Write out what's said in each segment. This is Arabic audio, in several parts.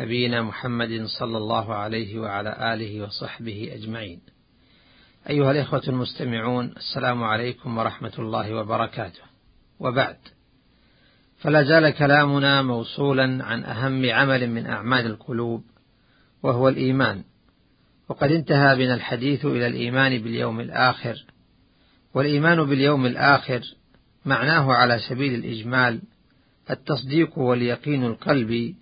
نبينا محمد صلى الله عليه وعلى آله وصحبه أجمعين. أيها الإخوة المستمعون السلام عليكم ورحمة الله وبركاته. وبعد فلا زال كلامنا موصولا عن أهم عمل من أعمال القلوب وهو الإيمان. وقد انتهى بنا الحديث إلى الإيمان باليوم الآخر. والإيمان باليوم الآخر معناه على سبيل الإجمال التصديق واليقين القلبي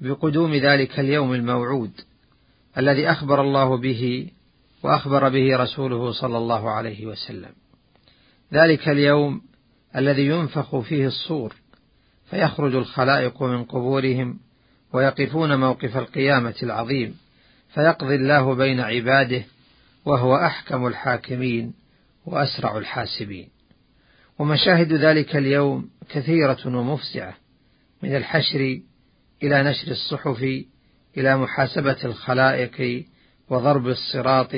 بقدوم ذلك اليوم الموعود الذي أخبر الله به وأخبر به رسوله صلى الله عليه وسلم. ذلك اليوم الذي ينفخ فيه الصور فيخرج الخلائق من قبورهم ويقفون موقف القيامة العظيم فيقضي الله بين عباده وهو أحكم الحاكمين وأسرع الحاسبين. ومشاهد ذلك اليوم كثيرة ومفزعة من الحشر إلى نشر الصحف إلى محاسبة الخلائق وضرب الصراط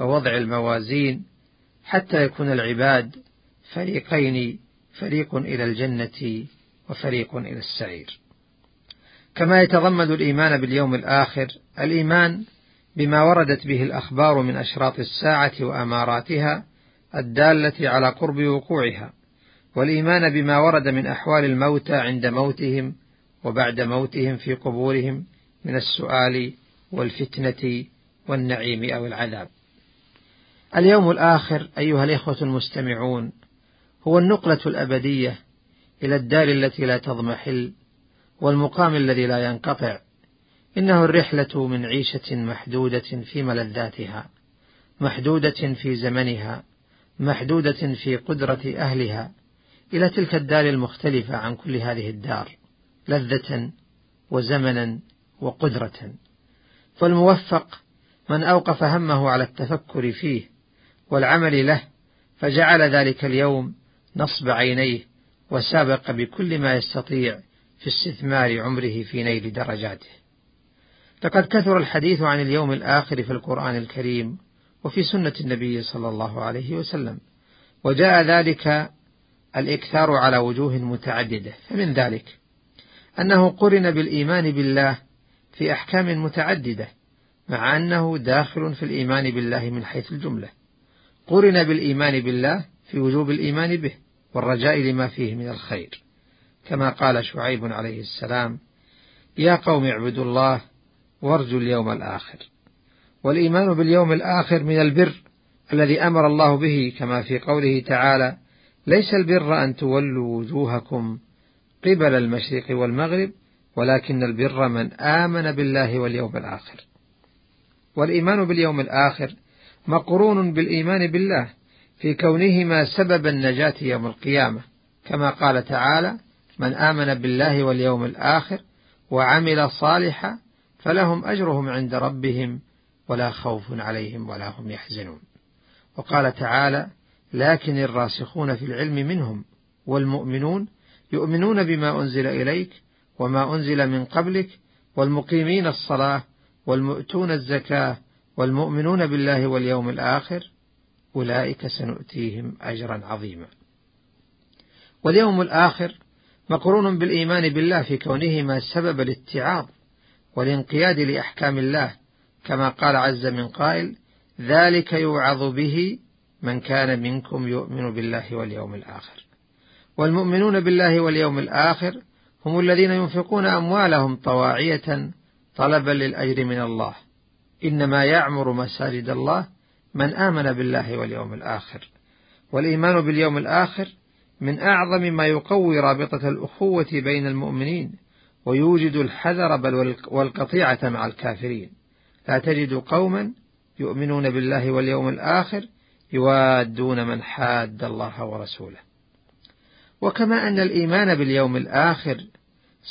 ووضع الموازين حتى يكون العباد فريقين فريق إلى الجنة وفريق إلى السعير. كما يتضمن الإيمان باليوم الآخر الإيمان بما وردت به الأخبار من أشراط الساعة وأماراتها الدالة على قرب وقوعها والإيمان بما ورد من أحوال الموتى عند موتهم وبعد موتهم في قبورهم من السؤال والفتنة والنعيم أو العذاب. اليوم الآخر أيها الإخوة المستمعون هو النقلة الأبدية إلى الدار التي لا تضمحل والمقام الذي لا ينقطع. إنه الرحلة من عيشة محدودة في ملذاتها، محدودة في زمنها، محدودة في قدرة أهلها، إلى تلك الدار المختلفة عن كل هذه الدار. لذة وزمنا وقدرة فالموفق من أوقف همه على التفكر فيه والعمل له فجعل ذلك اليوم نصب عينيه وسابق بكل ما يستطيع في استثمار عمره في نيل درجاته. لقد كثر الحديث عن اليوم الآخر في القرآن الكريم وفي سنة النبي صلى الله عليه وسلم، وجاء ذلك الإكثار على وجوه متعددة، فمن ذلك أنه قرن بالإيمان بالله في أحكام متعددة مع أنه داخل في الإيمان بالله من حيث الجملة. قرن بالإيمان بالله في وجوب الإيمان به والرجاء لما فيه من الخير. كما قال شعيب عليه السلام يا قوم اعبدوا الله وارجوا اليوم الآخر. والإيمان باليوم الآخر من البر الذي أمر الله به كما في قوله تعالى ليس البر أن تولوا وجوهكم قبل المشرق والمغرب ولكن البر من آمن بالله واليوم الآخر. والإيمان باليوم الآخر مقرون بالإيمان بالله في كونهما سبب النجاة يوم القيامة. كما قال تعالى من آمن بالله واليوم الآخر وعمل صالحا فلهم أجرهم عند ربهم ولا خوف عليهم ولا هم يحزنون. وقال تعالى لكن الراسخون في العلم منهم والمؤمنون يؤمنون بما أنزل إليك وما أنزل من قبلك والمقيمين الصلاة والمؤتون الزكاة والمؤمنون بالله واليوم الآخر أولئك سنؤتيهم أجرا عظيما. واليوم الآخر مقرون بالإيمان بالله في كونهما سبب الاتعاظ والانقياد لأحكام الله كما قال عز من قائل: ذلك يوعظ به من كان منكم يؤمن بالله واليوم الآخر. والمؤمنون بالله واليوم الآخر هم الذين ينفقون أموالهم طواعية طلبا للأجر من الله. إنما يعمر مساجد الله من آمن بالله واليوم الآخر. والإيمان باليوم الآخر من أعظم ما يقوي رابطة الأخوة بين المؤمنين ويوجد الحذر بل والقطيعة مع الكافرين. لا تجد قوما يؤمنون بالله واليوم الآخر يوادون من حاد الله ورسوله. وكما أن الإيمان باليوم الآخر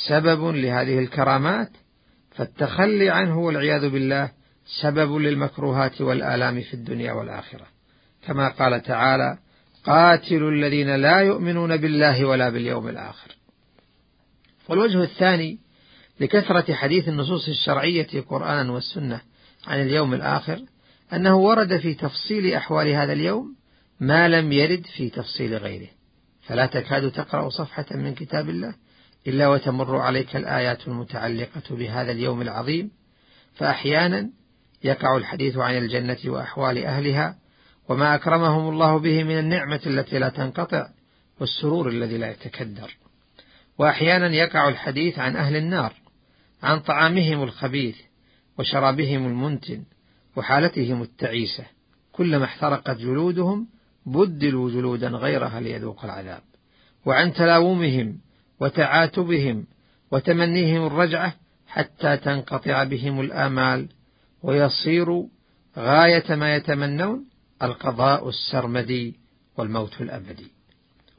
سبب لهذه الكرامات فالتخلي عنه والعياذ بالله سبب للمكروهات والآلام في الدنيا والآخرة. كما قال تعالى قاتلوا الذين لا يؤمنون بالله ولا باليوم الآخر. والوجه الثاني لكثرة حديث النصوص الشرعية قرآنا والسنة عن اليوم الآخر أنه ورد في تفصيل أحوال هذا اليوم ما لم يرد في تفصيل غيره. فلا تكاد تقرأ صفحة من كتاب الله إلا وتمر عليك الآيات المتعلقة بهذا اليوم العظيم. فأحيانا يقع الحديث عن الجنة وأحوال أهلها وما أكرمهم الله به من النعمة التي لا تنقطع والسرور الذي لا يتكدر. وأحيانا يقع الحديث عن أهل النار عن طعامهم الخبيث وشرابهم المنتن وحالتهم التعيسة. كلما احترقت جلودهم بدلوا جلودا غيرها ليذوقوا العذاب. وعن تلاومهم وتعاتبهم وتمنيهم الرجعة حتى تنقطع بهم الآمال ويصير غاية ما يتمنون القضاء السرمدي والموت الأبدي.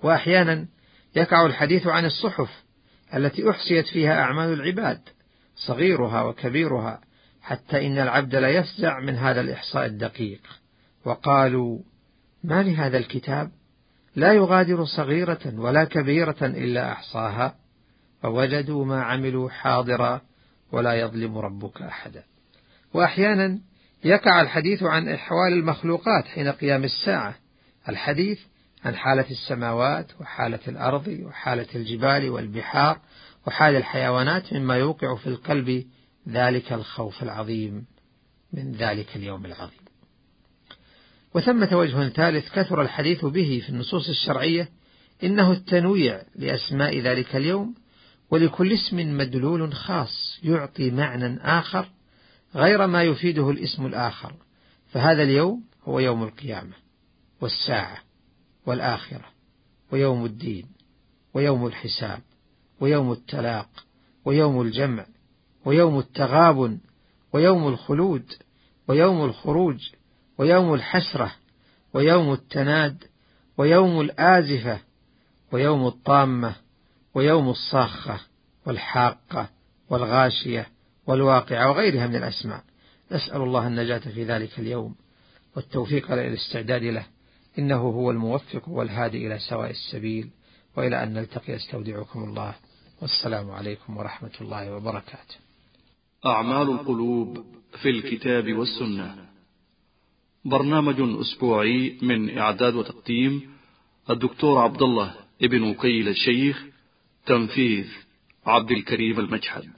وأحيانا يقع الحديث عن الصحف التي أحصيت فيها أعمال العباد صغيرها وكبيرها حتى إن العبد لا يفزع من هذا الإحصاء الدقيق. وقالوا ما لهذا الكتاب؟ لا يغادر صغيرة ولا كبيرة إلا أحصاها فوجدوا ما عملوا حاضرا ولا يظلم ربك أحدا. وأحيانا يقع الحديث عن أحوال المخلوقات حين قيام الساعة. الحديث عن حالة السماوات وحالة الأرض وحالة الجبال والبحار وحال الحيوانات مما يوقع في القلب ذلك الخوف العظيم من ذلك اليوم العظيم. وثمة وجه ثالث كثر الحديث به في النصوص الشرعية إنه التنويع لأسماء ذلك اليوم ولكل اسم مدلول خاص يعطي معنى آخر غير ما يفيده الاسم الآخر فهذا اليوم هو يوم القيامة والساعة والآخرة ويوم الدين ويوم الحساب ويوم التلاق ويوم الجمع ويوم التغابن ويوم الخلود ويوم الخروج ويوم الحسرة ويوم التناد ويوم الآزفة ويوم الطامة ويوم الصاخة والحاقة والغاشية والواقعة وغيرها من الأسماء. نسأل الله النجاة في ذلك اليوم والتوفيق للاستعداد له. إنه هو الموفق والهادي إلى سواء السبيل وإلى أن نلتقي. أستودعكم الله. والسلام عليكم ورحمة الله وبركاته. أعمال القلوب في الكتاب والسنة. برنامج أسبوعي من إعداد وتقديم الدكتور عبد الله ابن قيل الشيخ تنفيذ عبد الكريم المجحد.